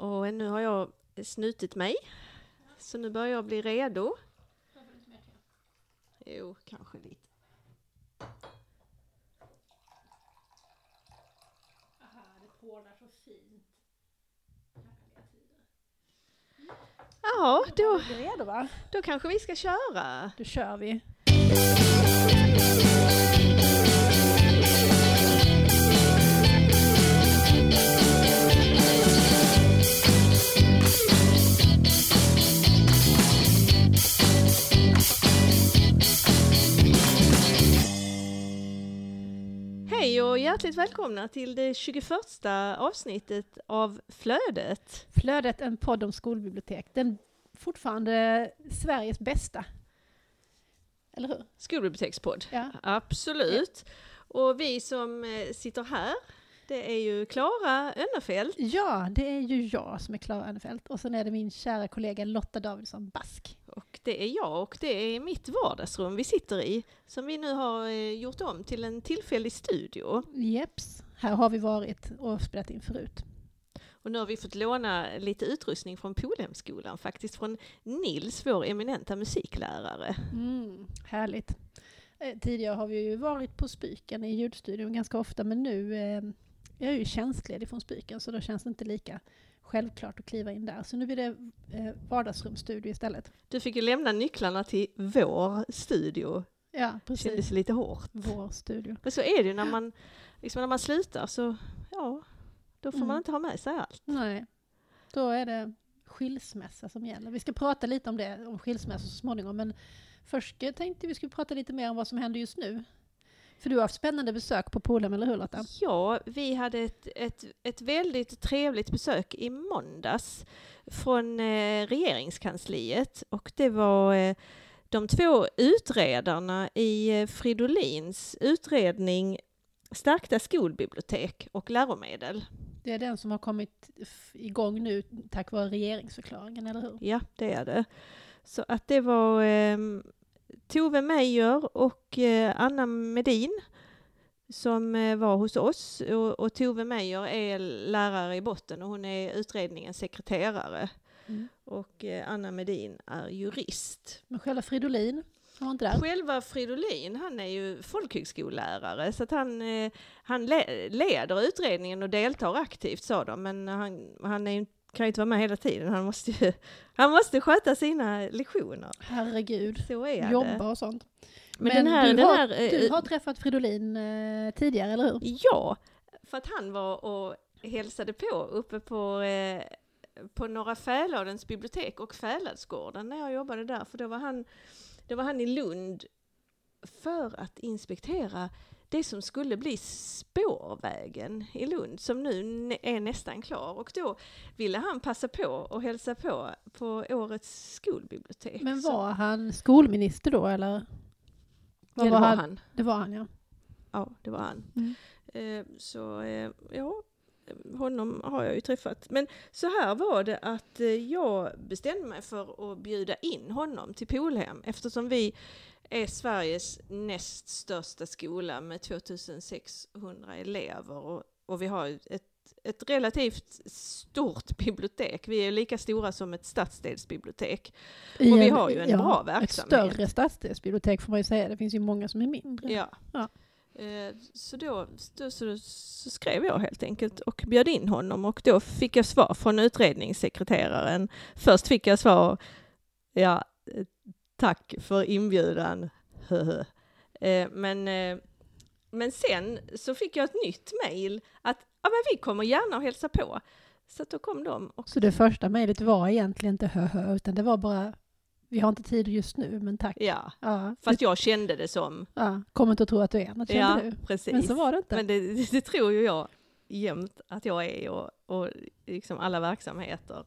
Och nu har jag snutit mig. Så nu börjar jag bli redo. Jo, kanske lite. Ja, då, redo va? då kanske vi ska köra. Då kör vi. Hej och hjärtligt välkomna till det 21 avsnittet av Flödet. Flödet, en podd om skolbibliotek. Den fortfarande Sveriges bästa. Eller hur? Skolbibliotekspodd. Ja. Absolut. Och vi som eh, sitter här, det är ju Klara Önnefelt. Ja, det är ju jag som är Klara Örnefelt och sen är det min kära kollega Lotta Davidsson Bask. Och det är jag och det är mitt vardagsrum vi sitter i, som vi nu har eh, gjort om till en tillfällig studio. Jeps, här har vi varit och spelat in förut. Och nu har vi fått låna lite utrustning från Polhemskolan, faktiskt från Nils, vår eminenta musiklärare. Mm, härligt. Eh, Tidigare har vi ju varit på Spiken i ljudstudion ganska ofta men nu eh, är jag ju tjänstledig från Spiken så då känns det inte lika självklart att kliva in där. Så nu blir det eh, vardagsrumsstudio istället. Du fick ju lämna nycklarna till vår studio. Ja, precis. kändes lite hårt. Vår studio. Men så är det ju när man, liksom när man slutar så, ja, då får Mm. man inte ha med sig allt. Nej, då är det skilsmässa som gäller. Vi ska prata lite om det, om skilsmässa så småningom, men först tänkte vi skulle prata lite mer om vad som händer just nu. För du har haft spännande besök på Polhem, eller hur Lotta? Ja, vi hade ett, ett, ett väldigt trevligt besök i måndags från eh, regeringskansliet och det var eh, de två utredarna i eh, Fridolins utredning Stärkta skolbibliotek och läromedel. Det är den som har kommit igång nu tack vare regeringsförklaringen, eller hur? Ja, det är det. Så att det var eh, Tove Meijer och eh, Anna Medin som eh, var hos oss. Och, och Tove Meijer är lärare i botten och hon är utredningens sekreterare. Mm. Och eh, Anna Medin är jurist. Men själva Fridolin var inte där. Själva Fridolin, han är ju folkhögskollärare så att han, han le- leder utredningen och deltar aktivt sa de, men han, han är, ju- kan ju inte vara med hela tiden. Han måste, ju, han måste sköta sina lektioner. Herregud. Så är det. Jobba och sånt. Men, den här, du, den har, här, eh, du har träffat Fridolin eh, tidigare, eller hur? Ja, för att han var och hälsade på uppe på, eh, på Norra Fäladens bibliotek och Fäladsgården när jag jobbade där, för då var han, då var han i Lund för att inspektera det som skulle bli spårvägen i Lund som nu är nästan klar och då ville han passa på och hälsa på på årets skolbibliotek. Men var han skolminister då, eller? ja, Vad det var var han? han. Det var han, ja. Ja, det var han. Mm. Eh, så eh, ja, honom har jag ju träffat. Men så här var det att eh, jag bestämde mig för att bjuda in honom till Polhem eftersom vi är Sveriges näst största skola med 2600 elever och, och vi har ett, ett relativt stort bibliotek. Vi är lika stora som ett stadsdelsbibliotek. I Och vi har ju en bra verksamhet. Ett större stadsdelsbibliotek får man ju säga. Det finns ju många som är mindre. Ja. Ja. Eh, Så då, så, så skrev jag helt enkelt och bjöd in honom och då fick jag svar från utredningssekreteraren. Först fick jag svar, ja, tack för inbjudan, höhö. Eh, Men, eh, men sen så fick jag ett nytt mejl att ja, men vi kommer gärna och hälsa på. Så då kom de och Så det första mejlet var egentligen inte hö hö, utan det var bara vi har inte tid just nu, men tack. ja, Ja, fast jag kände det som, ja, kommer inte att tro att du är något, kände ja, du. precis. Men så var det inte. Men det, det, det tror ju jag jämt att jag är och, och liksom alla verksamheter.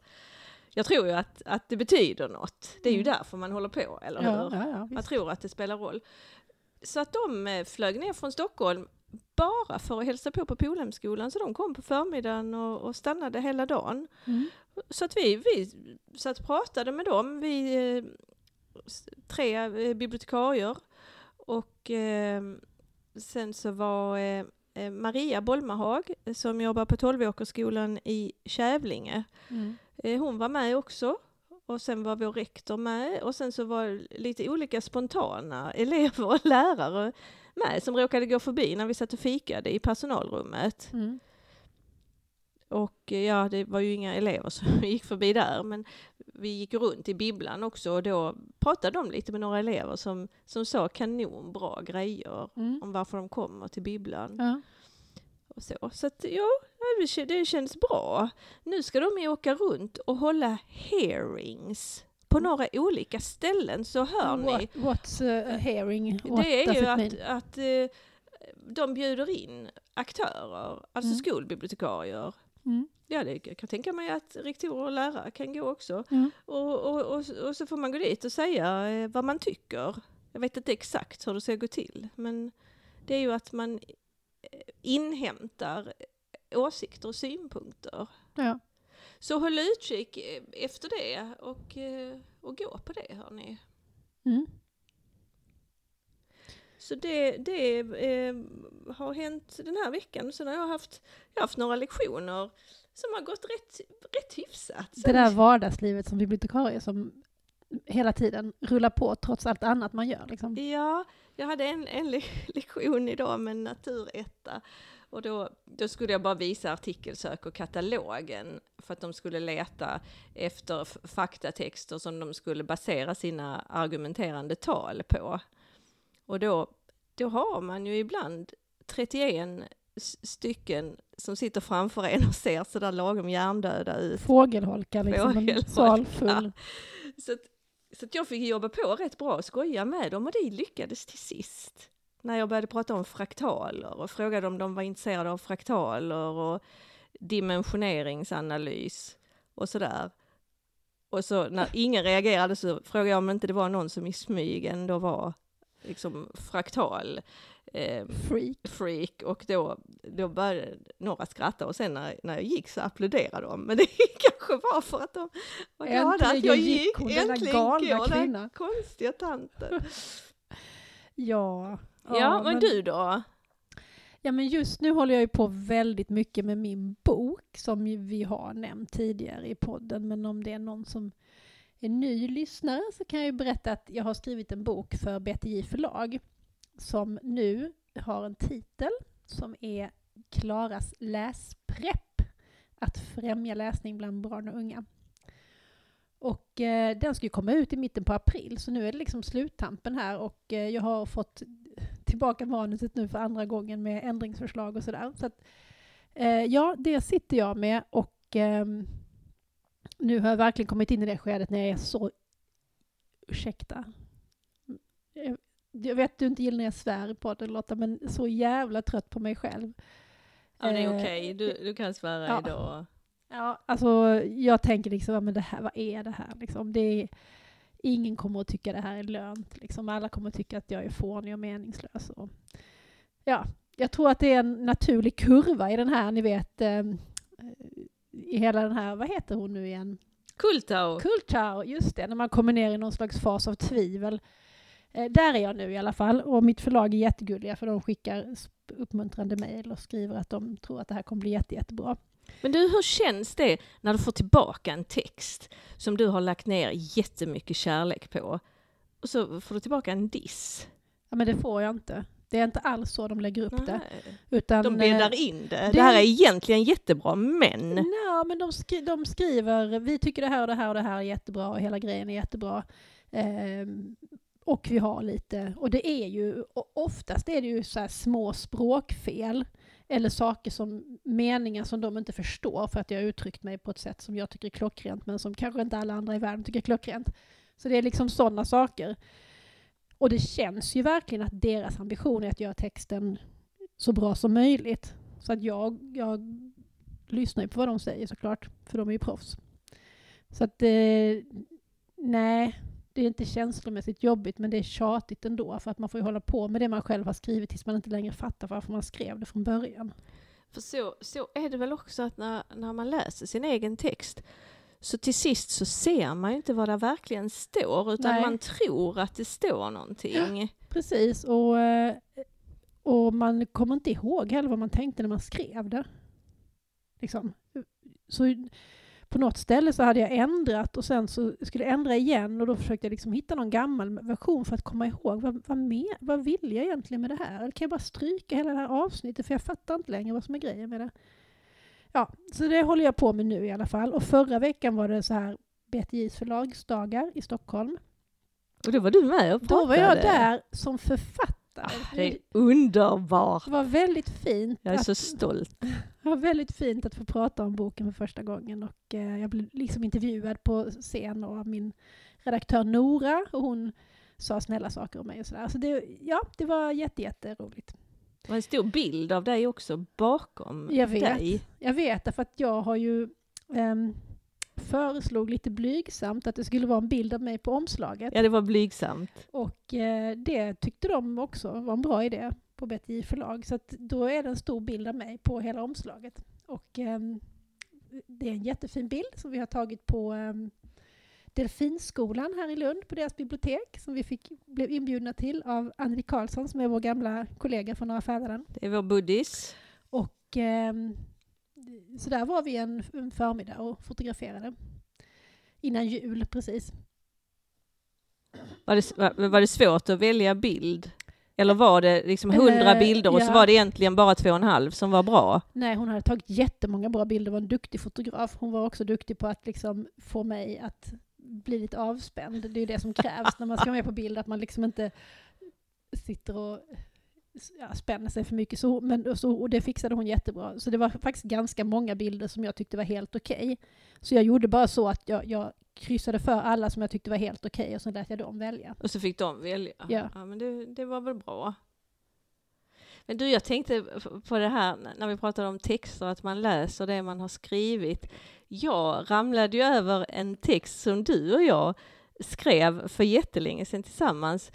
Jag tror ju att, att det betyder något. Det är ju Mm. därför man håller på, eller hur? ja, ja, Man tror att det spelar roll. Så att de eh, flög ner från Stockholm bara för att hälsa på på Polhemskolan. Så de kom på förmiddagen och, och stannade hela dagen. Mm. Så att vi, vi satt och pratade med dem, vi eh, tre eh, bibliotekarier. Och eh, sen så var eh, Maria Bolmahag som jobbar på Tolvåkersskolan i Kävlinge. Mm. Eh, Hon var med också. Och sen var vår rektor med och sen så var lite olika spontana elever och lärare med som råkade gå förbi när vi satt och fikade i personalrummet. Mm. Och eh, ja, det var ju inga elever som gick förbi där, men vi gick runt i bibblan också och då pratade de lite med några elever som, som sa kanonbra grejer Mm. om varför de kommer till bibblan. Ja. Och så så att ja, det kän- det känns bra. Nu ska de ju åka runt och hålla hearings på några olika ställen, så hör ni. What, what's a hearing? What Det är ju att, att eh, de bjuder in aktörer, alltså Mm. skolbibliotekarier. Mm. Ja, det jag kan tänka mig att rektorer och lärare kan gå också. Ja. Och, och, och, och så får man gå dit och säga eh, vad man tycker. Jag vet inte exakt hur det ska gå till, men det är ju att man eh, inhämtar åsikter och synpunkter. Ja. Så håll utkik eh, efter det och, eh, och gå på det hörni. Mm. Så det, det eh, har hänt den här veckan. Sen har jag haft, jag har haft några lektioner som har gått rätt, rätt hyfsat. Det där vardagslivet som bibliotekarie som hela tiden rullar på trots allt annat man gör. Liksom. Ja, jag hade en, en le- lektion idag med naturetta. Och då, då skulle jag bara visa artikelsök och katalogen för att de skulle leta efter faktatexter som de skulle basera sina argumenterande tal på. Och då, då har man ju ibland 31 s- stycken som sitter framför en och ser sådär lagom hjärndöda ut. Fågelholkar, liksom en Fågelholkar. sal full. Så att, så att jag fick jobba på rätt bra och skoja med dem och det lyckades till sist. När jag började prata om fraktaler och frågade om de var intresserade av fraktaler och dimensioneringsanalys och sådär. Och så när ingen reagerade så frågade jag om inte det var någon som i smyg ändå var liksom fraktal eh, Freak. freak och då, då började några skratta och sen när, när jag gick så applåderade de. Men det kanske var för att de var glada att jag gick gick. hon, Äntligen går den konstiga tanten. Ja. Ja, men du då? Ja, men just nu håller jag ju på väldigt mycket med min bok som vi har nämnt tidigare i podden. Men om det är någon som är ny lyssnare så kan jag ju berätta att jag har skrivit en bok för BTJ förlag som nu har en titel som är Klaras läsprepp. Att främja läsning bland barn och unga. Och eh, den ska ju komma ut i mitten på april så nu är det liksom sluttampen här och eh, jag har fått tillbaka manuset nu för andra gången med ändringsförslag och sådär. Så att, eh, ja, det sitter jag med och ehm, nu har jag verkligen kommit in i det skedet när jag är så... Ursäkta. Jag, jag vet att du inte gillar när jag svär i podden Lotta, men så jävla trött på mig själv. Ja, det är Eh, okej, du, du kan svära ja. idag. Ja, alltså jag tänker liksom, men det här, vad är det här liksom? Det är, ingen kommer att tycka det här är lönt liksom. Alla kommer att tycka att jag är fånig och meningslös. Och, ja, jag tror att det är en naturlig kurva i den här, ni vet, eh, i hela den här, vad heter hon nu igen? Kultau! Kultau, just det, när man kommer ner i någon slags fas av tvivel. Eh, där är jag nu i alla fall och mitt förlag är jättegulliga för de skickar uppmuntrande mejl och skriver att de tror att det här kommer bli jätte, jättebra. Men du, hur känns det när du får tillbaka en text som du har lagt ner jättemycket kärlek på och så får du tillbaka en diss? Ja, men det får jag inte. Det är inte alls så de lägger upp det. Nej. Utan, De eh, bäddar in det. det- Det här är egentligen jättebra, men... Nej, men de, skri de skriver vi tycker det här och det här och det här är jättebra och hela grejen är jättebra. Ehm, och vi har lite, och det är ju, oftast är det ju så här små språkfel eller saker som, meningar som de inte förstår för att jag har uttryckt mig på ett sätt som jag tycker är klockrent men som kanske inte alla andra i världen tycker är klockrent. Så det är liksom sådana saker. Och det känns ju verkligen att deras ambition är att göra texten så bra som möjligt. Så att jag, jag lyssnar ju på vad de säger såklart, för de är ju proffs. Så att, eh, nej, det är inte känslomässigt jobbigt, men det är tjatigt ändå, för att man får ju hålla på med det man själv har skrivit tills man inte längre fattar varför man skrev det från början. För så, så är det väl också att när, när man läser sin egen text så till sist så ser man ju inte vad det verkligen står utan Nej. man tror att det står någonting. Precis, och, eh, Och man kommer inte ihåg heller vad man tänkte när man skrev det. Liksom. Så på något ställe så hade jag ändrat och sen så skulle jag ändra igen och då försökte jag liksom hitta någon gammal version för att komma ihåg vad, vad, mer, vad vill jag egentligen med det här? Eller kan jag bara stryka hela det här avsnittet för jag fattar inte längre vad som är grejen med det. Ja, så det håller jag på med nu i alla fall. Och förra veckan var det så här BTJs förlagsdagar i Stockholm. Och då var du med och pratade? Då var jag där som författare. Ah, det är underbart! Det var väldigt fint. Jag är så stolt. Det var väldigt fint att få prata om boken för första gången och eh, jag blev liksom intervjuad på scen av min redaktör Nora och hon sa snälla saker om mig och sådär. Så det, ja, det var jättejätteroligt. Det var en stor bild av dig också bakom jag vet, dig. Jag vet, därför att jag har ju um, föreslog lite blygsamt att det skulle vara en bild av mig på omslaget. Ja, det var blygsamt. Och eh, det tyckte de också var en bra idé på BTI förlag. Så då är det en stor bild av mig på hela omslaget. Och eh, det är en jättefin bild som vi har tagit på eh, Delfinskolan här i Lund på deras bibliotek som vi fick, blev inbjudna till av Anneli Karlsson som är vår gamla kollega från Norra Fäderden. Det är vår buddis. Och eh, så där var vi en, en förmiddag och fotograferade. Innan jul, precis. Var det, var, var det svårt att välja bild? Eller var det liksom hundra eh, bilder och ja. så var det egentligen bara två och en halv som var bra? Nej, hon hade tagit jättemånga bra bilder, var en duktig fotograf. Hon var också duktig på att liksom få mig att bli lite avspänd. Det är det som krävs när man ska vara med på bild, att man liksom inte sitter och ja, spänner sig för mycket. Så, men, så, och det fixade hon jättebra. Så det var faktiskt ganska många bilder som jag tyckte var helt okej. Okay. Så jag gjorde bara så att jag, jag kryssade för alla som jag tyckte var helt okej okay, och så lät jag dem välja. Och så fick de välja? Ja. ja men det, det var väl bra. Men du, jag tänkte på det här när vi pratade om texter, att man läser det man har skrivit. Jag ramlade ju över en text som du och jag skrev för jättelänge sedan tillsammans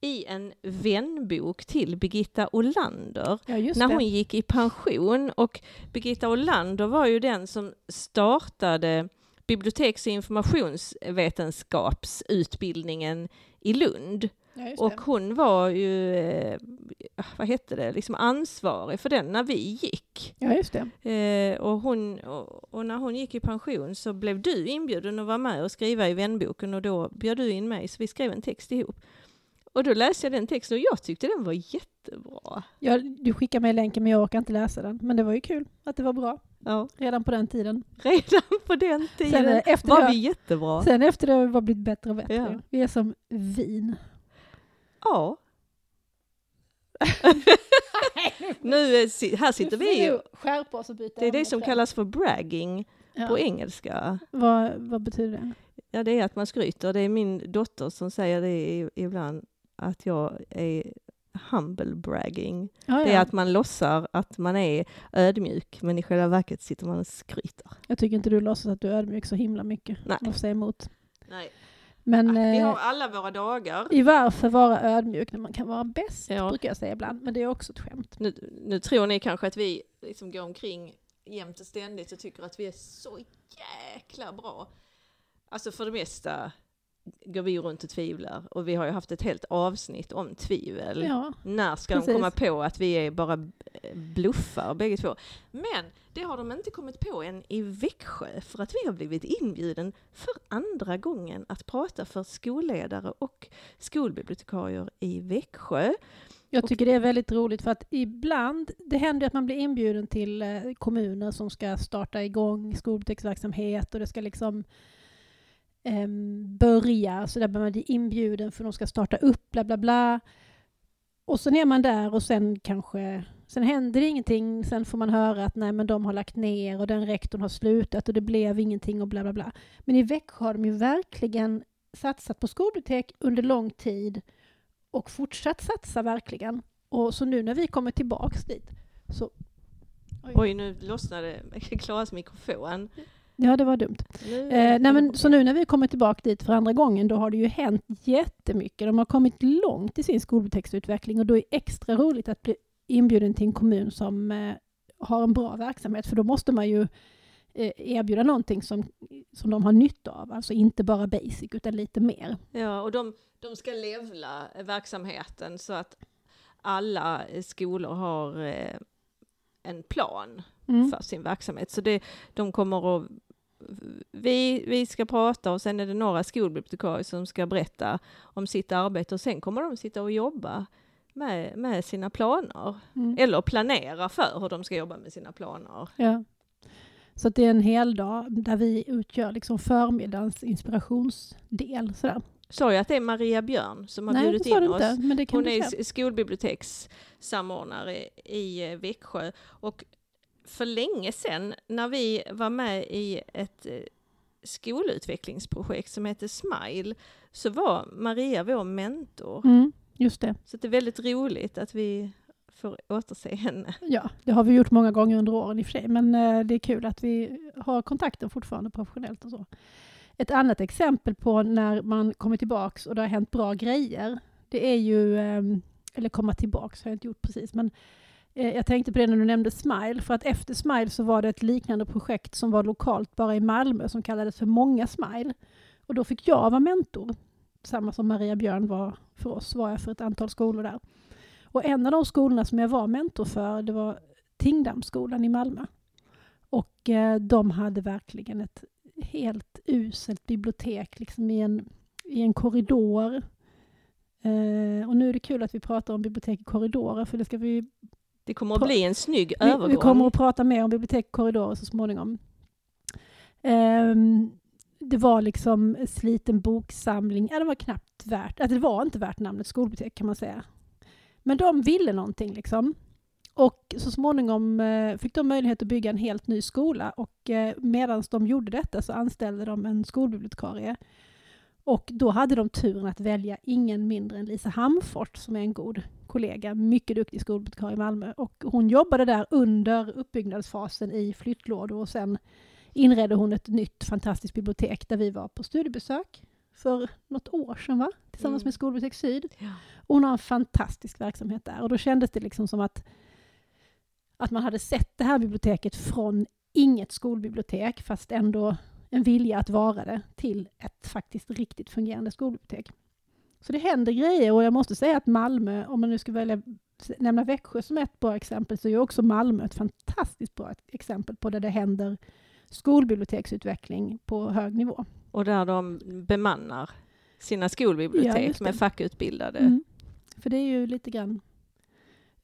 i en vänbok till Birgitta Olander ja, när hon gick i pension. Och Birgitta Olander var ju den som startade biblioteks och informationsvetenskapsutbildningen i Lund. Ja, och hon var ju, eh, vad hette det, liksom ansvarig för den när vi gick. Ja, just det. Eh, och, hon, och, när hon gick i pension så blev du inbjuden att vara med och skriva i vänboken och då bjöd du in mig så vi skrev en text ihop. Och då läste jag den texten och jag tyckte den var jättebra. Ja, du skickade mig länken men jag orkar inte läsa den. Men det var ju kul att det var bra. Ja. Redan på den tiden. Redan på den tiden sen efter var det, vi jättebra. Sen efter det har vi blivit bättre och bättre. Ja. Vi är som vin. Ja. nu, här sitter vi och skärpa oss och byta Det är det som kallas för bragging ja. på engelska. Vad, vad betyder det? Ja, det är att man skryter. Det är min dotter som säger det ibland, att jag är humble bragging. Ja, det är att man låtsar att man är ödmjuk, men i själva verket sitter man och skryter. Jag tycker inte du låtsas att du är ödmjuk så himla mycket. Nej. Måste säga emot. Nej. Men Ja, vi eh, har alla våra dagar. i varför vara ödmjuk när man kan vara bäst, Ja. brukar jag säga ibland. Men det är också ett skämt. Nu, nu tror ni kanske att vi liksom går omkring jämt och ständigt och tycker att vi är så jäkla bra. Alltså för det mesta går vi runt och tvivlar och vi har ju haft ett helt avsnitt om tvivel. Ja, När ska precis. de komma på att vi är bara bluffar bägge två? Men det har de inte kommit på än i Växjö för att vi har blivit inbjuden för andra gången att prata för skolledare och skolbibliotekarier i Växjö. jag tycker det är väldigt roligt för att ibland, det händer att man blir inbjuden till eh, kommuner som ska starta igång skolbiblioteksverksamhet och det ska liksom em, börja, så där blir man inbjuden för de ska starta upp, bla bla bla. Och sen är man där och sen kanske, sen händer det ingenting, sen får man höra att nej men de har lagt ner och den rektorn har slutat och det blev ingenting och bla bla bla. Men i Växjö har de ju verkligen satsat på skolbibliotek under lång tid och fortsatt satsa verkligen. Och så nu när vi kommer tillbaks dit så... Oj, nu lossnade Klaras mikrofon. Ja, det var dumt. Nu, Eh, nej, men, så nu när vi kommer tillbaka dit för andra gången, då har det ju hänt jättemycket. De har kommit långt i sin skolbiblioteksutveckling och då är det extra roligt att bli inbjuden till en kommun som eh, har en bra verksamhet, för då måste man ju eh, erbjuda någonting som, som de har nytta av, alltså inte bara basic utan lite mer. Ja, och de, de ska levla verksamheten så att alla skolor har eh, en plan Mm. för sin verksamhet. Så det, de kommer att vi, vi ska prata och sen är det några skolbibliotekarier som ska berätta om sitt arbete och sen kommer de sitta och jobba med, med sina planer. Mm. Eller planera för hur de ska jobba med sina planer. Ja. Så det är en hel dag där vi utgör liksom förmiddagens inspirationsdel. Sådär. Sa jag att det är Maria Björn som har Nej, bjudit in oss? inte, Hon är skolbibliotekssamordnare i eh, Växjö och för länge sedan när vi var med i ett eh, skolutvecklingsprojekt som heter Smile så var Maria vår mentor. Mm, just det. Så det är väldigt roligt att vi får återse henne. Ja, det har vi gjort många gånger under åren i och för sig, men eh, det är kul att vi har kontakten fortfarande professionellt och så. Ett annat exempel på när man kommer tillbaks och det har hänt bra grejer, det är ju, eh, eller komma tillbaks har jag inte gjort precis, men Eh, jag tänkte på det när du nämnde Smile, för att efter Smile så var det ett liknande projekt som var lokalt bara i Malmö som kallades för Många Smile. Och då fick jag vara mentor, samma som Maria Björn var för oss, var jag för ett antal skolor där. Och en av de skolorna som jag var mentor för, det var Tingdammsskolan i Malmö. Och eh, de hade verkligen ett helt uselt bibliotek liksom i, en, i en korridor. Eh, och nu är det kul att vi pratar om bibliotek i korridorer, för det ska vi det kommer att bli en snygg vi, övergång. vi kommer att prata mer om bibliotek och korridorer så småningom. Ehm, det var liksom en sliten boksamling. Ja, det var knappt värt, alltså det var inte värt namnet skolbibliotek kan man säga. Men de ville någonting liksom. Och så småningom eh, fick de möjlighet att bygga en helt ny skola och eh, medan de gjorde detta så anställde de en skolbibliotekarie. Och då hade de turen att välja ingen mindre än Lisa Hamfort som är en god kollega, mycket duktig skolbibliotekarie i Malmö. Och hon jobbade där under uppbyggnadsfasen i flyttlådor och sen inredde hon ett nytt fantastiskt bibliotek där vi var på studiebesök för något år sedan va? Tillsammans Mm. med Skolbibliotek Syd. Ja. Och hon har en fantastisk verksamhet där och då kändes det liksom som att, att man hade sett det här biblioteket från inget skolbibliotek fast ändå en vilja att vara det till ett faktiskt riktigt fungerande skolbibliotek. Så det händer grejer och jag måste säga att Malmö, om man nu ska välja nämna Växjö som ett bra exempel, så är också Malmö ett fantastiskt bra exempel på där det händer skolbiblioteksutveckling på hög nivå. Och där de bemannar sina Ja, skolbibliotek det. med fackutbildade. Mm. För det är ju lite grann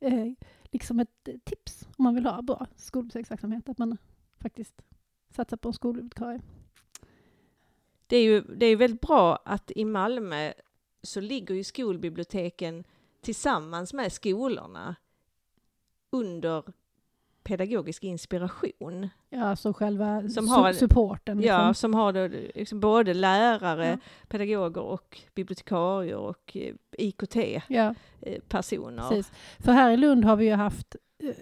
eh, liksom ett tips om man vill ha bra skolbiblioteksverksamhet, att man faktiskt satsar på en skolbibliotekarie. Det är ju det är väldigt bra att i Malmö så ligger ju skolbiblioteken tillsammans med skolorna under pedagogisk inspiration. Ja, alltså själva Som har- supporten. Ja, Liksom. som har då liksom både lärare, Ja. pedagoger och bibliotekarier och eh, IKT-personer. Ja, precis. För här i Lund har vi ju haft eh,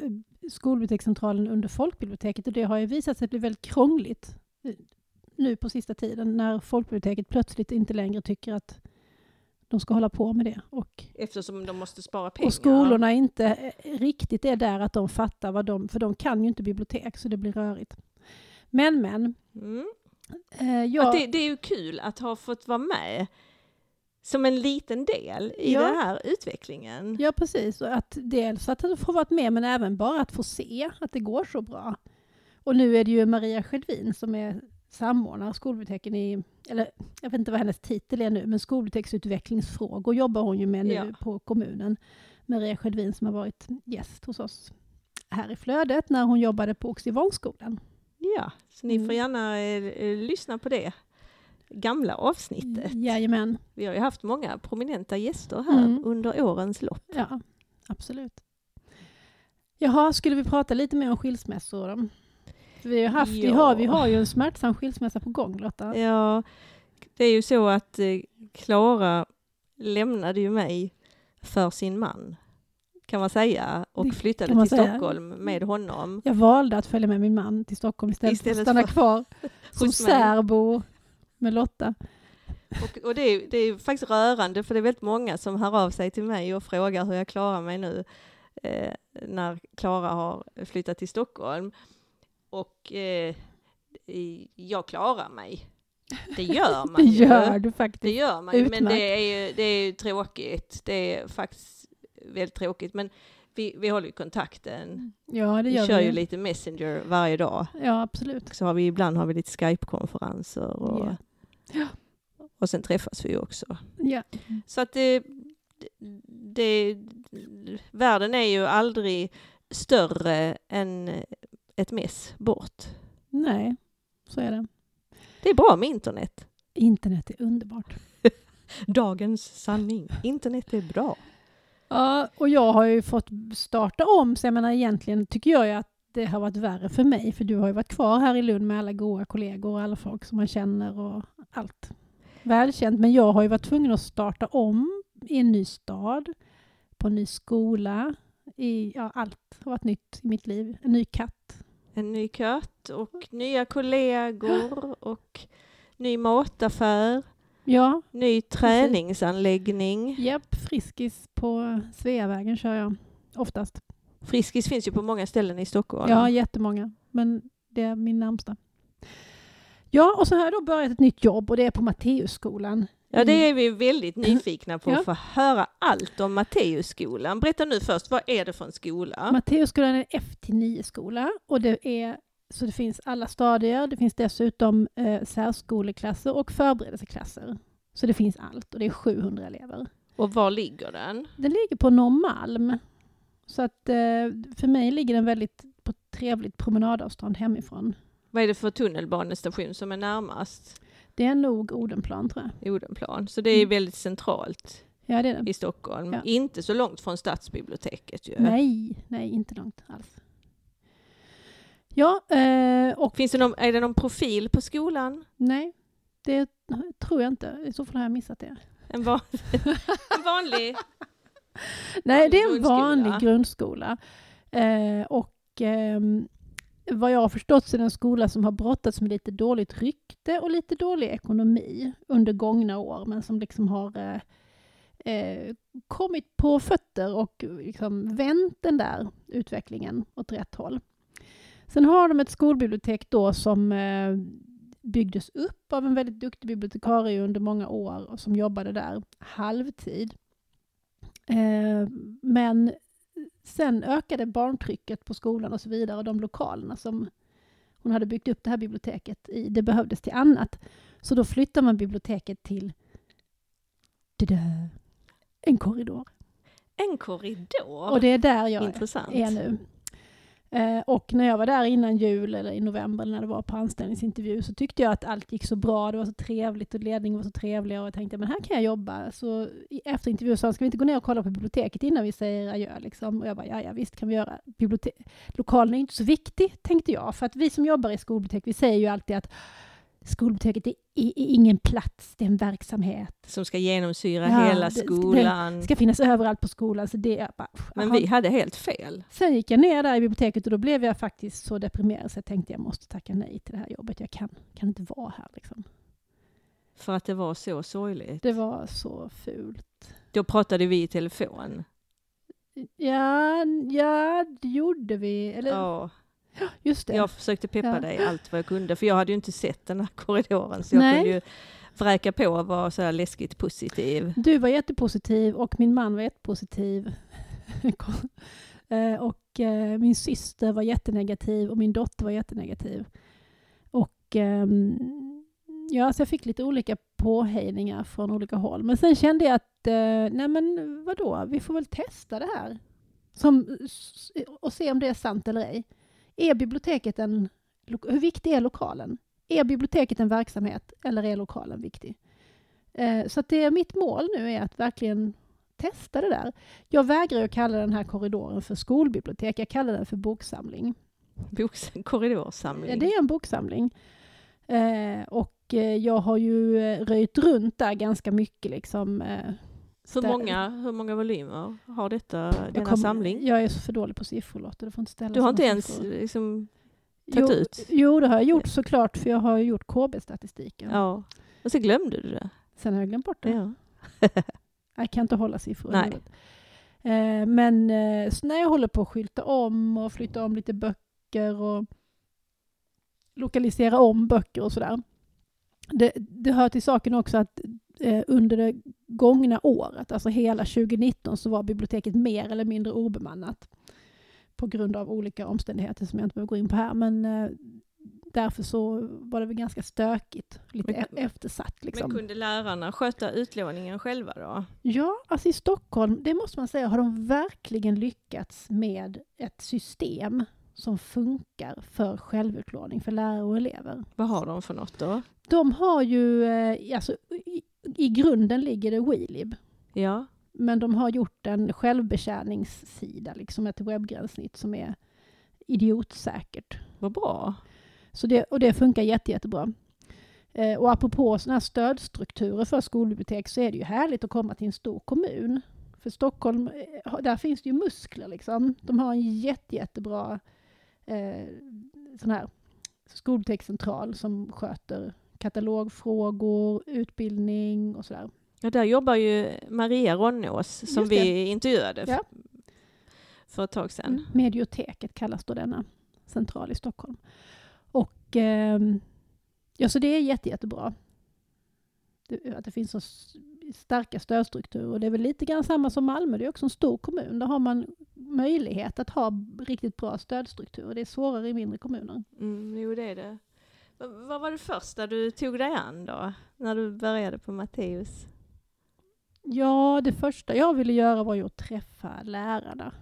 skolbibliotekscentralen under folkbiblioteket och det har ju visat sig bli väldigt krångligt eh, nu på sista tiden när folkbiblioteket plötsligt inte längre tycker att de ska hålla på med det. Och Eftersom de måste spara pengar. Och skolorna inte eh, riktigt är där att de fattar vad de, för de kan ju inte bibliotek så det blir rörigt. Men men, Mm. eh, jag, det, det är ju kul att ha fått vara med som en liten del i Ja. den här utvecklingen. ja precis, och att dels att få vara med men även bara att få se att det går så bra. Och nu är det ju Maria Skedvin som är samordnar skolbiblioteken i, eller jag vet inte vad hennes titel är nu, men skolbiblioteksutvecklingsfrågor jobbar hon ju med nu Ja. på kommunen. Maria Skedvin som har varit gäst hos oss här i flödet när hon jobbade på Oxivångsskolan. Ja, så ni Mm. får gärna eh, eh, lyssna på det gamla avsnittet. Jajamän, Vi har ju haft många prominenta gäster här Mm. under årens lopp. ja absolut. Jaha, skulle vi prata lite mer om skilsmässor Vi har, haft, vi, Ja. har, vi har ju en smärtsam skilsmässa på gång Lotta. Ja, det är ju så att eh, Klara lämnade ju mig för sin man, kan man säga, och flyttade till säga. Stockholm med honom. Jag valde att följa med min man till Stockholm istället, för Istället att stanna för- kvar som särbo med Lotta. Och, och det, är, det är faktiskt rörande för det är väldigt många som hör av sig till mig och frågar hur jag klarar mig nu eh, när Klara har flyttat till Stockholm. Och eh, jag klarar mig. Det gör man Det ju. gör du Det faktiskt. gör man ju, men det är ju, det är ju tråkigt. Det är faktiskt väldigt tråkigt. Men vi, vi håller ju kontakten. Ja, det Vi gör kör vi. ju lite Messenger varje dag. Ja, absolut. Så har vi, ibland har vi lite Skype-konferenser och, Ja. Ja. och sen träffas vi ju också. Ja. Så att det, det, världen är ju aldrig större än ett mess bort. Nej, så är det. Det är bra med internet. Internet är underbart. Dagens sanning. Internet är bra. Ja, och jag har ju fått starta om, så jag menar egentligen tycker jag ju att det har varit värre för mig, för du har ju varit kvar här i Lund med alla goda kollegor och alla folk som man känner och allt. Välkänt, men jag har ju varit tvungen att starta om i en ny stad, på en ny skola, i, ja, allt har varit nytt i mitt liv. En ny katt. En ny katt och nya kollegor och ny mataffär, Ja, ny träningsanläggning. japp, Friskis på Sveavägen kör jag oftast. Friskis finns ju på många ställen i Stockholm. Ja, jättemånga. Men det är min närmsta. Ja, och så har jag då börjat ett nytt jobb och det är på Matteusskolan. Ja, det är vi väldigt nyfikna på att få höra allt om Matteusskolan. Berätta nu först, vad är det för en skola? Matteusskolan är en F-9-skola och det är så det finns alla stadier. Det finns dessutom eh, särskoleklasser och förberedelseklasser. Så det finns allt och det är 700 elever. Och var ligger den? Den ligger på Norrmalm. Så att eh, för mig ligger den väldigt på trevligt promenadavstånd hemifrån. Vad är det för tunnelbanestation som är närmast Det är nog Odenplan tror jag. Odenplan? Så det är Mm. väldigt centralt Ja, det är det. i Stockholm. Ja. Inte så långt från stadsbiblioteket ju. Nej, nej, inte långt alls. Ja, eh, och Finns det någon, är det någon profil på skolan? nej, det tror jag inte. I så fall har jag missat det. En, van, en vanlig? Nej, det är en grundskola. vanlig grundskola. Eh, och ehm, vad jag har förstått så är det en skola som har brottats med lite dåligt rykte och lite dålig ekonomi under gångna år, men som liksom har eh, eh, kommit på fötter och liksom vänt den där utvecklingen åt rätt håll. Sen har de ett skolbibliotek då som eh, byggdes upp av en väldigt duktig bibliotekarie under många år och som jobbade där halvtid. Eh, men sen ökade barntrycket på skolan och så vidare och de lokalerna som hon hade byggt upp det här biblioteket i, det behövdes till annat. Så då flyttar man biblioteket till en korridor. En korridor? Och det är där jag Intressant. är nu. Eh, och när jag var där innan jul eller i november när det var på anställningsintervju så tyckte jag att allt gick så bra, det var så trevligt och ledningen var så trevliga och jag tänkte men här kan jag jobba. Så efter intervjun sa han, ska vi inte gå ner och kolla på biblioteket innan vi säger adjö? Liksom? Och jag bara, ja, ja visst kan vi göra. Bibliotek- Lokalen är inte så viktig, tänkte jag. För att vi som jobbar i skolbibliotek, vi säger ju alltid att skolbiblioteket är, ingen plats, det är en verksamhet. Som ska genomsyra Ja, hela skolan. Det ska finnas överallt på skolan. Så det är bara, Men vi hade helt fel. Sen gick jag ner där i biblioteket och då blev jag faktiskt så deprimerad så jag tänkte jag måste tacka nej till det här jobbet. Jag kan, kan inte vara här liksom. För att det var så sorgligt. Det var så fult. Då pratade vi i telefon. Ja, ja det gjorde vi. Eller, Ja, just det. jag försökte peppa Ja. dig allt vad jag kunde. För jag hade ju inte sett den här korridoren. Så jag Nej. kunde ju vräka på och vara så här läskigt positiv. Du var jättepositiv och min man var jättepositiv. Eh, och eh, min syster var jättenegativ och min dotter var jättenegativ. Och ehm, ja, så jag fick lite olika påhejningar från olika håll. Men sen kände jag att, eh, nej men vadå, vi får väl testa det här. Som, och se om det är sant eller ej. Är biblioteket en, hur viktig är lokalen? Är biblioteket en verksamhet eller är lokalen viktig? Eh, Så att det är mitt mål nu är att verkligen testa det där. Jag vägrar ju kalla den här korridoren för skolbibliotek, jag kallar den för boksamling. Boks, korridorsamling. Ja, det är en boksamling. Eh, och eh, jag har ju röjt runt där ganska mycket liksom. Eh, hur, många, hur många volymer har detta, jag denna kom- samling? Jag är så för dålig på siffror Lotta, du får inte ställa Du har inte ens liksom, jo, tagit ut? Jo, det har jag gjort såklart, för jag har gjort KB-statistiken. Ja. Och så glömde du det. Sen har jag glömt bort det. Ja. Jag kan inte hålla siffror Nej. Eh, men eh, så när jag håller på att skylta om och flytta om lite böcker och lokalisera om böcker och sådär. det, det hör till saken också att eh, under det gångna året, alltså hela 2019, så var biblioteket mer eller mindre obemannat. På grund av olika omständigheter som jag inte behöver gå in på här. Men eh, därför så var det väl ganska stökigt, lite Men- e- eftersatt. Liksom. Men kunde lärarna sköta utlåningen själva då? Ja, alltså i Stockholm, det måste man säga, har de verkligen lyckats med ett system som funkar för självutlåning för lärare och elever. Vad har de för något då? De har ju, eh, alltså i, i grunden ligger det WeLib, Ja, men de har gjort en självbetjäningssida, liksom ett webbgränssnitt som är idiotsäkert. vad bra. Så det, och det funkar jätte, jättebra. Eh, och apropå sådana här stödstrukturer för skolbibliotek så är det ju härligt att komma till en stor kommun. För Stockholm, eh, där finns det ju muskler liksom. De har en jätte, jättebra eh, sån här skolbibliotekscentral som sköter katalogfrågor, utbildning och sådär. Ja, där jobbar ju Maria Ronnås som vi intervjuade Ja. för ett tag sedan. Mm. Medioteket kallas då denna central i Stockholm. Och ehm, ja, så det är jätte, jättebra. Att det finns så starka stödstrukturer. Och det är väl lite grann samma som Malmö, det är också en stor kommun. Där har man möjlighet att ha riktigt bra stödstrukturer. Det är svårare i mindre kommuner. Mm, jo, det är det. Va- Vad var det första du tog dig an då, när du började på Matteus? Ja, det första jag ville göra var ju att träffa lärarna.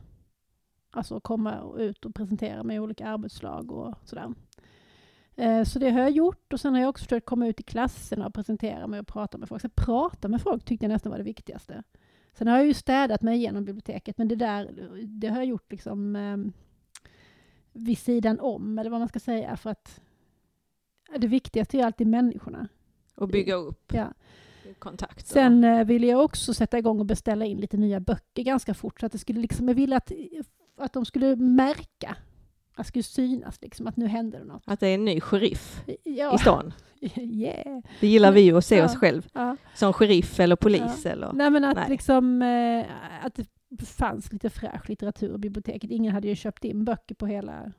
Alltså komma ut och presentera mig i olika arbetslag och sådär. Eh, Så det har jag gjort och sen har jag också försökt komma ut i klasserna och presentera mig och prata med folk. Så prata med folk tyckte jag nästan var det viktigaste. Sen har jag ju städat mig igenom biblioteket men det där det har jag gjort liksom eh, vid sidan om eller vad man ska säga för att det viktigaste är alltid människorna. Och bygga upp Ja. kontakter? Sen eh, ville jag också sätta igång och beställa in lite nya böcker ganska fort. Så att det skulle liksom, jag ville att, att de skulle märka, det skulle synas liksom, att nu händer det något. Att det är en ny sheriff Ja, i stan. yeah. Det gillar vi ju att se Ja. oss själv Ja. som sheriff eller polis. Eller. Nej men att Nej. liksom, eh, att det fanns lite fräsch litteratur i biblioteket. Ingen hade ju köpt in böcker på hela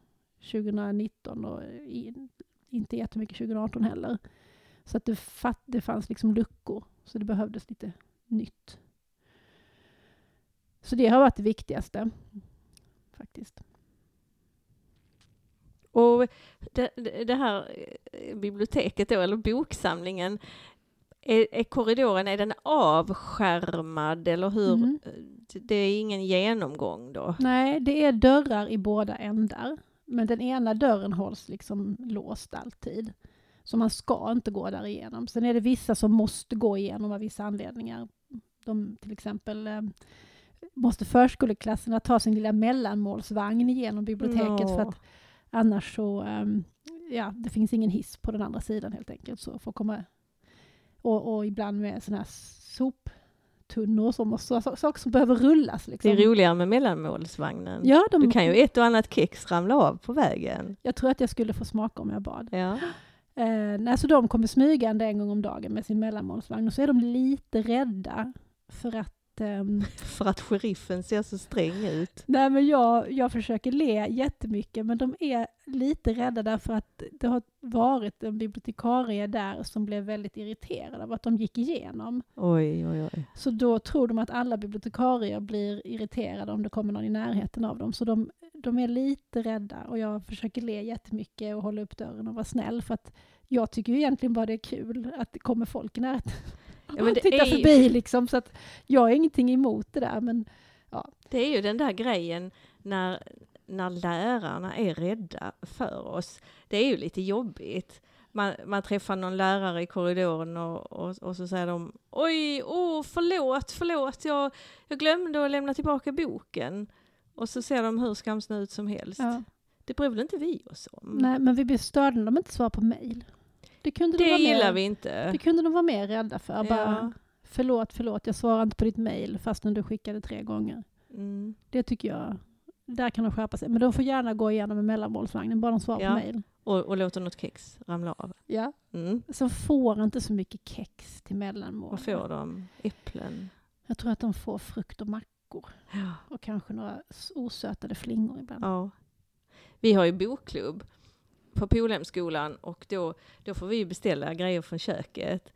2019 och i, inte jättemycket 2018 heller. Så att det, fatt, det fanns liksom luckor, så det behövdes lite nytt. Så det har varit det viktigaste, faktiskt. Och det, det här eh, biblioteket då, eller boksamlingen, är, är korridoren, är den avskärmad eller hur? Mm. Det är ingen genomgång då? Nej, det är dörrar i båda ändar. Men den ena dörren hålls liksom låst alltid. Så man ska inte gå där igenom. Sen är det vissa som måste gå igenom av vissa anledningar. De till exempel eh, måste förskoleklasserna ta sin lilla mellanmålsvagn igenom biblioteket för Nå. att annars så, eh, ja, det finns ingen hiss på den andra sidan helt enkelt. Så får komma, och, och ibland med sådana här soptunnor och så, saker som behöver rullas. Det Liksom. är roligare med mellanmålsvagnen. Ja, de, Du kan ju ett och annat kex ramla av på vägen. Jag tror att jag skulle få smaka om jag bad. Ja. Eh, nej, så de kommer smygande en gång om dagen med sin mellanmålsvagn och så är de lite rädda för att ehm, För att sheriffen ser så sträng ut. Nej men jag, jag försöker le jättemycket men de är lite rädda därför att det har varit en bibliotekarie där som blev väldigt irriterad av att de gick igenom. Oj, oj, oj. Så då tror de att alla bibliotekarier blir irriterade om det kommer någon i närheten av dem. Så de, de är lite rädda och jag försöker le jättemycket och hålla upp dörren och vara snäll för att jag tycker ju egentligen bara det är kul att det kommer folk i närheten. Ja, men det Titta är ju- förbi liksom så att jag har ingenting emot det där men Det är ju den där grejen när, när lärarna är rädda för oss. Det är ju lite jobbigt. Man, man träffar någon lärare i korridoren och, och, och så säger de Oj, åh, förlåt, förlåt, jag, jag glömde att lämna tillbaka boken. Och så ser de hur skamsna ut som helst. ja. Det bryr väl inte vi oss om? Nej, men vi blir störda när de inte svarar på mejl. Det kunde de det vara gillar mer, vi inte. Det kunde de vara mer rädda för. Ja. Bara, förlåt, förlåt, jag svarar inte på ditt mejl fastän du skickade tre gånger. Mm. Det tycker jag, där kan de skärpa sig. Men de får gärna gå igenom med mellanmålsvagnen, bara de svarar Ja. på mejl. Och, och låter något kex ramla av. Ja. Mm. Så får inte så mycket kex till mellanmål. Vad får de? Äpplen? Jag tror att de får frukt och mackor. Ja. Och kanske några osötade flingor ibland. Ja. Vi har ju bokklubb på Polhemskolan och då, då får vi beställa grejer från köket.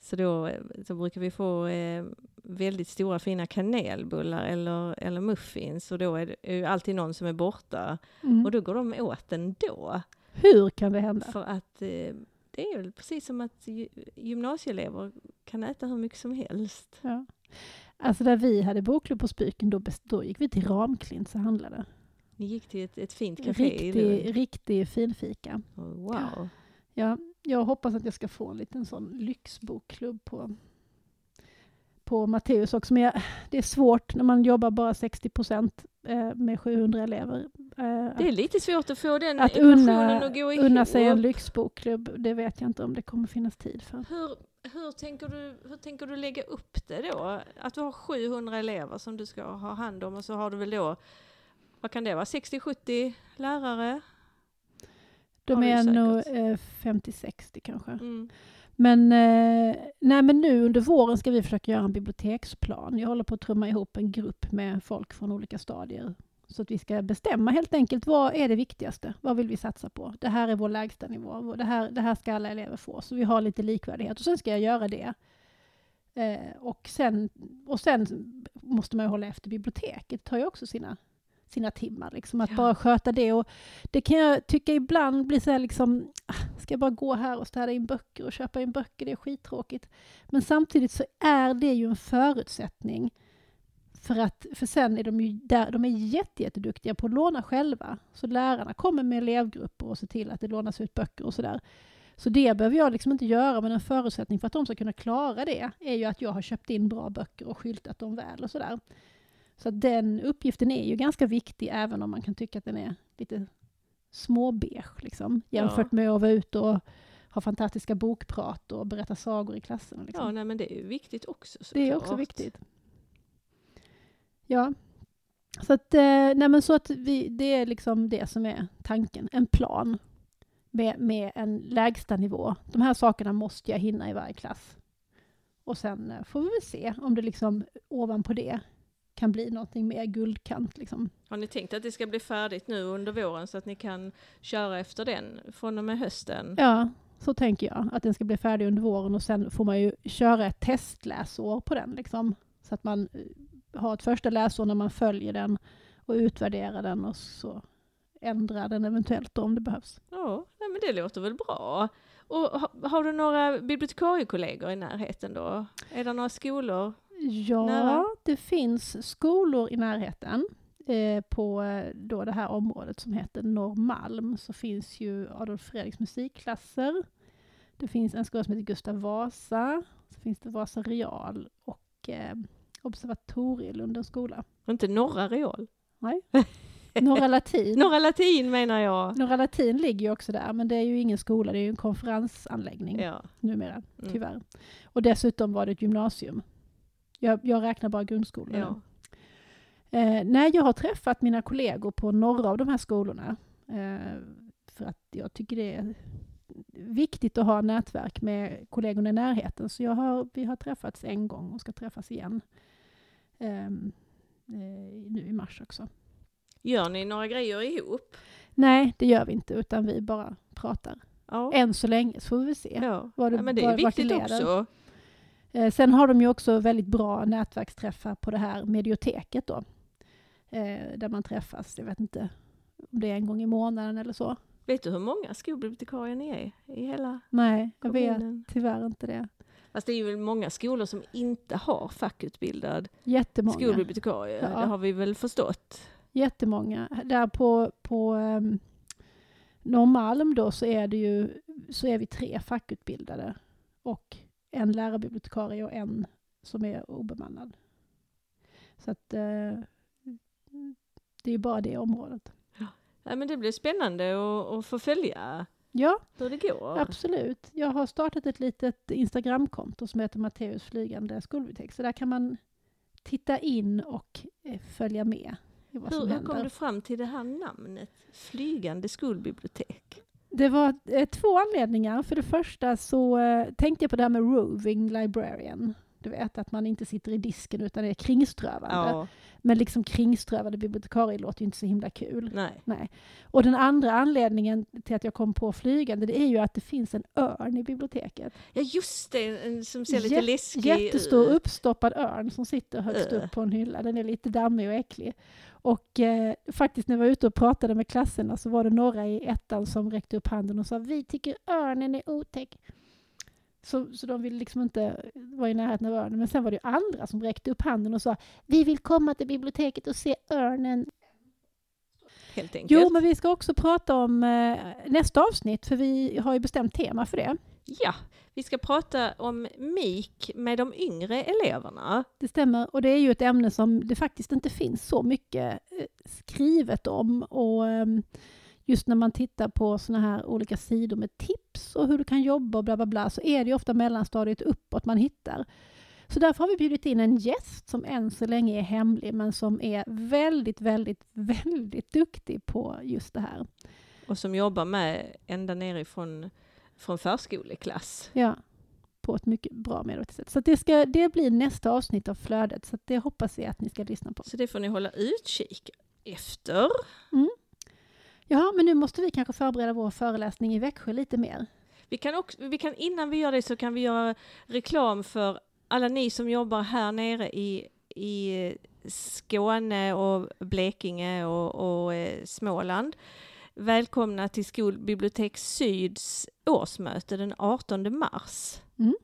Så då så brukar vi få eh, väldigt stora fina kanelbullar eller, eller muffins och då är det ju alltid någon som är borta Mm. och då går de åt ändå. Hur kan det hända? För att eh, det är väl precis som att gy- gymnasieelever kan äta hur mycket som helst. Ja. Alltså där vi hade bokklubb på Spyken, då, då gick vi till Ramklint och handlade. Ni gick till ett, ett fint café Riktig, riktig finfika. Oh, Wow. Ja, jag hoppas att jag ska få en liten sån lyxbokklubb på, på Matteus också. Men jag, det är svårt när man jobbar bara 60 procent eh, med 700 elever. Eh, Det är lite svårt att få den att unna, att gå ihop. unna sig en lyxbokklubb, det vet jag inte om det kommer finnas tid för. Hur, hur, tänker du, hur tänker du lägga upp det då? Att du har 700 elever som du ska ha hand om och så har du väl då, vad kan det vara, 60-70 lärare? De är nog säkert. eh, 50-60 kanske. Mm. Men, eh, nej, men nu under våren ska vi försöka göra en biblioteksplan. Jag håller på att trumma ihop en grupp med folk från olika stadier. Så att vi ska bestämma helt enkelt vad är det viktigaste? Vad vill vi satsa på? Det här är vår lägsta nivå. Det här, det här ska alla elever få. Så vi har lite likvärdighet. Och sen ska jag göra det. Eh, och, sen, och sen måste man ju hålla efter biblioteket. Det tar ju också sina, sina timmar. Liksom, att Ja. bara sköta det. Och det kan jag tycka ibland blir så här liksom, ah, ska jag bara gå här och städa in böcker och köpa in böcker, det är skittråkigt. Men samtidigt så är det ju en förutsättning för att, för sen är de ju där, de är jätte, jätteduktiga på att låna själva. Så lärarna kommer med elevgrupper och ser till att det lånas ut böcker och sådär. Så det behöver jag liksom inte göra, men en förutsättning för att de ska kunna klara det är ju att jag har köpt in bra böcker och skyltat dem väl och sådär. Så den uppgiften är ju ganska viktig, även om man kan tycka att den är lite småbeige, liksom, jämfört med att vara ute och ha fantastiska bokprat och berätta sagor i klasserna. Liksom. Ja, nej, men det är ju viktigt också Det är också viktigt. Ja. Så att, eh, nej men så att vi, det är liksom det som är tanken, en plan med, med en lägsta nivå. De här sakerna måste jag hinna i varje klass. Och sen eh, får vi väl se om det liksom ovanpå det kan bli någonting mer guldkant. Liksom. Har ni tänkt att det ska bli färdigt nu under våren så att ni kan köra efter den från och med hösten? Ja, så tänker jag. Att den ska bli färdig under våren och sen får man ju köra ett testläsår på den. Liksom, så att man eh, har ett första läsår när man följer den och utvärderar den och så ändrar den eventuellt då om det behövs. Ja, men det låter väl bra. Och ha, har du några bibliotekariekollegor i närheten då? Är det några skolor? Ja, Nära? det finns skolor i närheten. Eh, på eh, då det här området som heter Norrmalm så finns ju Adolf Fredriks musikklasser. Det finns en skola som heter Gustav Vasa. Så finns det Vasa Real och eh, Observatorium, Lundens skola. Inte Norra Real? Norra Latin. Norra Latin menar jag. Norra Latin ligger ju också där, men det är ju ingen skola, det är ju en konferensanläggning Ja. numera, Mm. tyvärr. Och dessutom var det ett gymnasium. Jag, jag räknar bara grundskolan. ja. Eh, nej, jag har träffat mina kollegor på några av de här skolorna. Eh, för att jag tycker det är viktigt att ha nätverk med kollegorna i närheten. Så jag har, vi har träffats en gång och ska träffas igen. ehm, eh, nu i mars också. Gör ni några grejer ihop? Nej, det gör vi inte, utan vi bara pratar. Ja. Än så länge, så får vi se. ja. vad det- ja men det är det viktigt också. Eh, sen har de ju också väldigt bra nätverksträffar på det här medioteket då. Eh, där man träffas, jag vet inte om det är en gång i månaden eller så. Vet du hur många skolbibliotekarier ni är i hela Nej, jag vet kommunen? tyvärr inte det. Fast det är ju många skolor som inte har fackutbildad Jättemånga. skolbibliotekarie. Ja. Det har vi väl förstått. Jättemånga. Där på, på um, Norrmalm då så är det ju så är vi tre fackutbildade och en lärarbibliotekarie och en som är obemannad. Så att eh, det är bara det området. Ja, men det blir spännande att, få följa Ja, hur det går. absolut. Jag har startat ett litet Instagramkonto som heter Matteus flygande skolbibliotek. Så där kan man titta in och eh, följa med i vad Hur, som hur händer. kom du fram till det här namnet? Flygande skolbibliotek. Det var eh, två anledningar. För det första så eh, tänkte jag på det här med roving librarian. Du vet att man inte sitter i disken utan är kringströvande. Ja, men liksom kringströvande bibliotekarie låter ju inte så himla kul. nej. Nej. Och den andra anledningen till att jag kom på flygande, det är ju att det finns en örn i biblioteket. Ja, just det, en som ser lite Jä- läskig Jättestor uppstoppad örn som sitter högst Öh. upp på en hylla. Den är lite dammig och äcklig. Och eh, faktiskt när jag var ute och pratade med klasserna så var det några i ettan som räckte upp handen och sa vi tycker örnen är otäck. Så, så de ville liksom inte vara i närheten av örnen. Men sen var det ju andra som räckte upp handen och sa vi vill komma till biblioteket och se örnen. Helt enkelt. Jo, men vi ska också prata om eh, nästa avsnitt för vi har ju bestämt tema för det. Ja, vi ska prata om MIK med de yngre eleverna. Det stämmer, och det är ju ett ämne som det faktiskt inte finns så mycket eh, skrivet om. Och ehm, just när man tittar på såna här olika sidor med tips och hur du kan jobba och bla bla bla, så är det ju ofta mellanstadiet uppåt man hittar. Så därför har vi bjudit in en gäst som än så länge är hemlig, men som är väldigt, väldigt, väldigt duktig på just det här. Och som jobbar med ända nerifrån från förskoleklass. Ja, på ett mycket bra medvetet sätt. Så det, ska, det blir nästa avsnitt av Flödet, så det hoppas vi att ni ska lyssna på. Så det får ni hålla utkik efter. Ja, men nu måste vi kanske förbereda vår föreläsning i Växjö lite mer. Vi kan också, vi kan, innan vi gör det så kan vi göra reklam för alla ni som jobbar här nere i, i Skåne och Blekinge och, och eh, Småland. Välkomna till Skolbibliotek Syds årsmöte den 18 mars. Mm.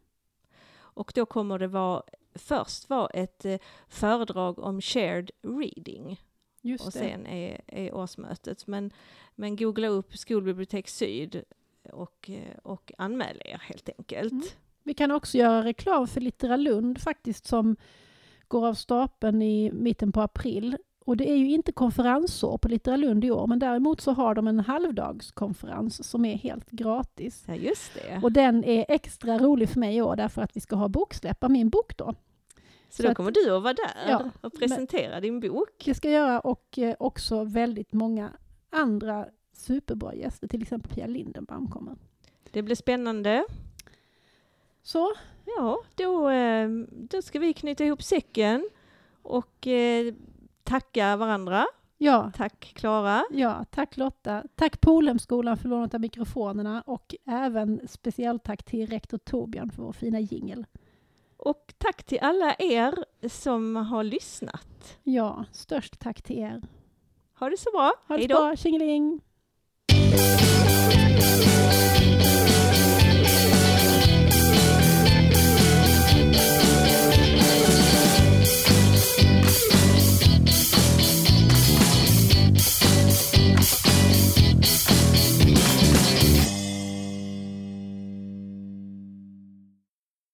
Och då kommer det vara, först vara ett eh, föredrag om shared reading Just och det. sen är, är årsmötet. Men, men googla upp Skolbibliotek Syd och, eh, och anmäl er helt enkelt. Mm. Vi kan också göra reklam för Littera Lund faktiskt som går av stapeln i mitten på april. Och det är ju inte konferensår på Littera Lund i år, men däremot så har de en halvdagskonferens som är helt gratis. Ja, just det. Och den är extra rolig för mig i år därför att vi ska ha boksläpp av min bok då. Så så då kommer du att vara där Ja, och presentera din bok. Det ska jag göra och eh, också väldigt många andra superbra gäster, till exempel Pia Lindenbaum kommer. Det blir spännande. Så, Ja, då, eh, då ska vi knyta ihop säcken och eh, tacka varandra. ja, Tack Klara. Ja, tack Lotta. Tack Polhemskolan för lånet av mikrofonerna och även speciellt tack till rektor Torbjörn för vår fina jingel. Och tack till alla er som har lyssnat. Ja, störst tack till er. Ha det så bra. Ha det Hej så bra, tjingeling!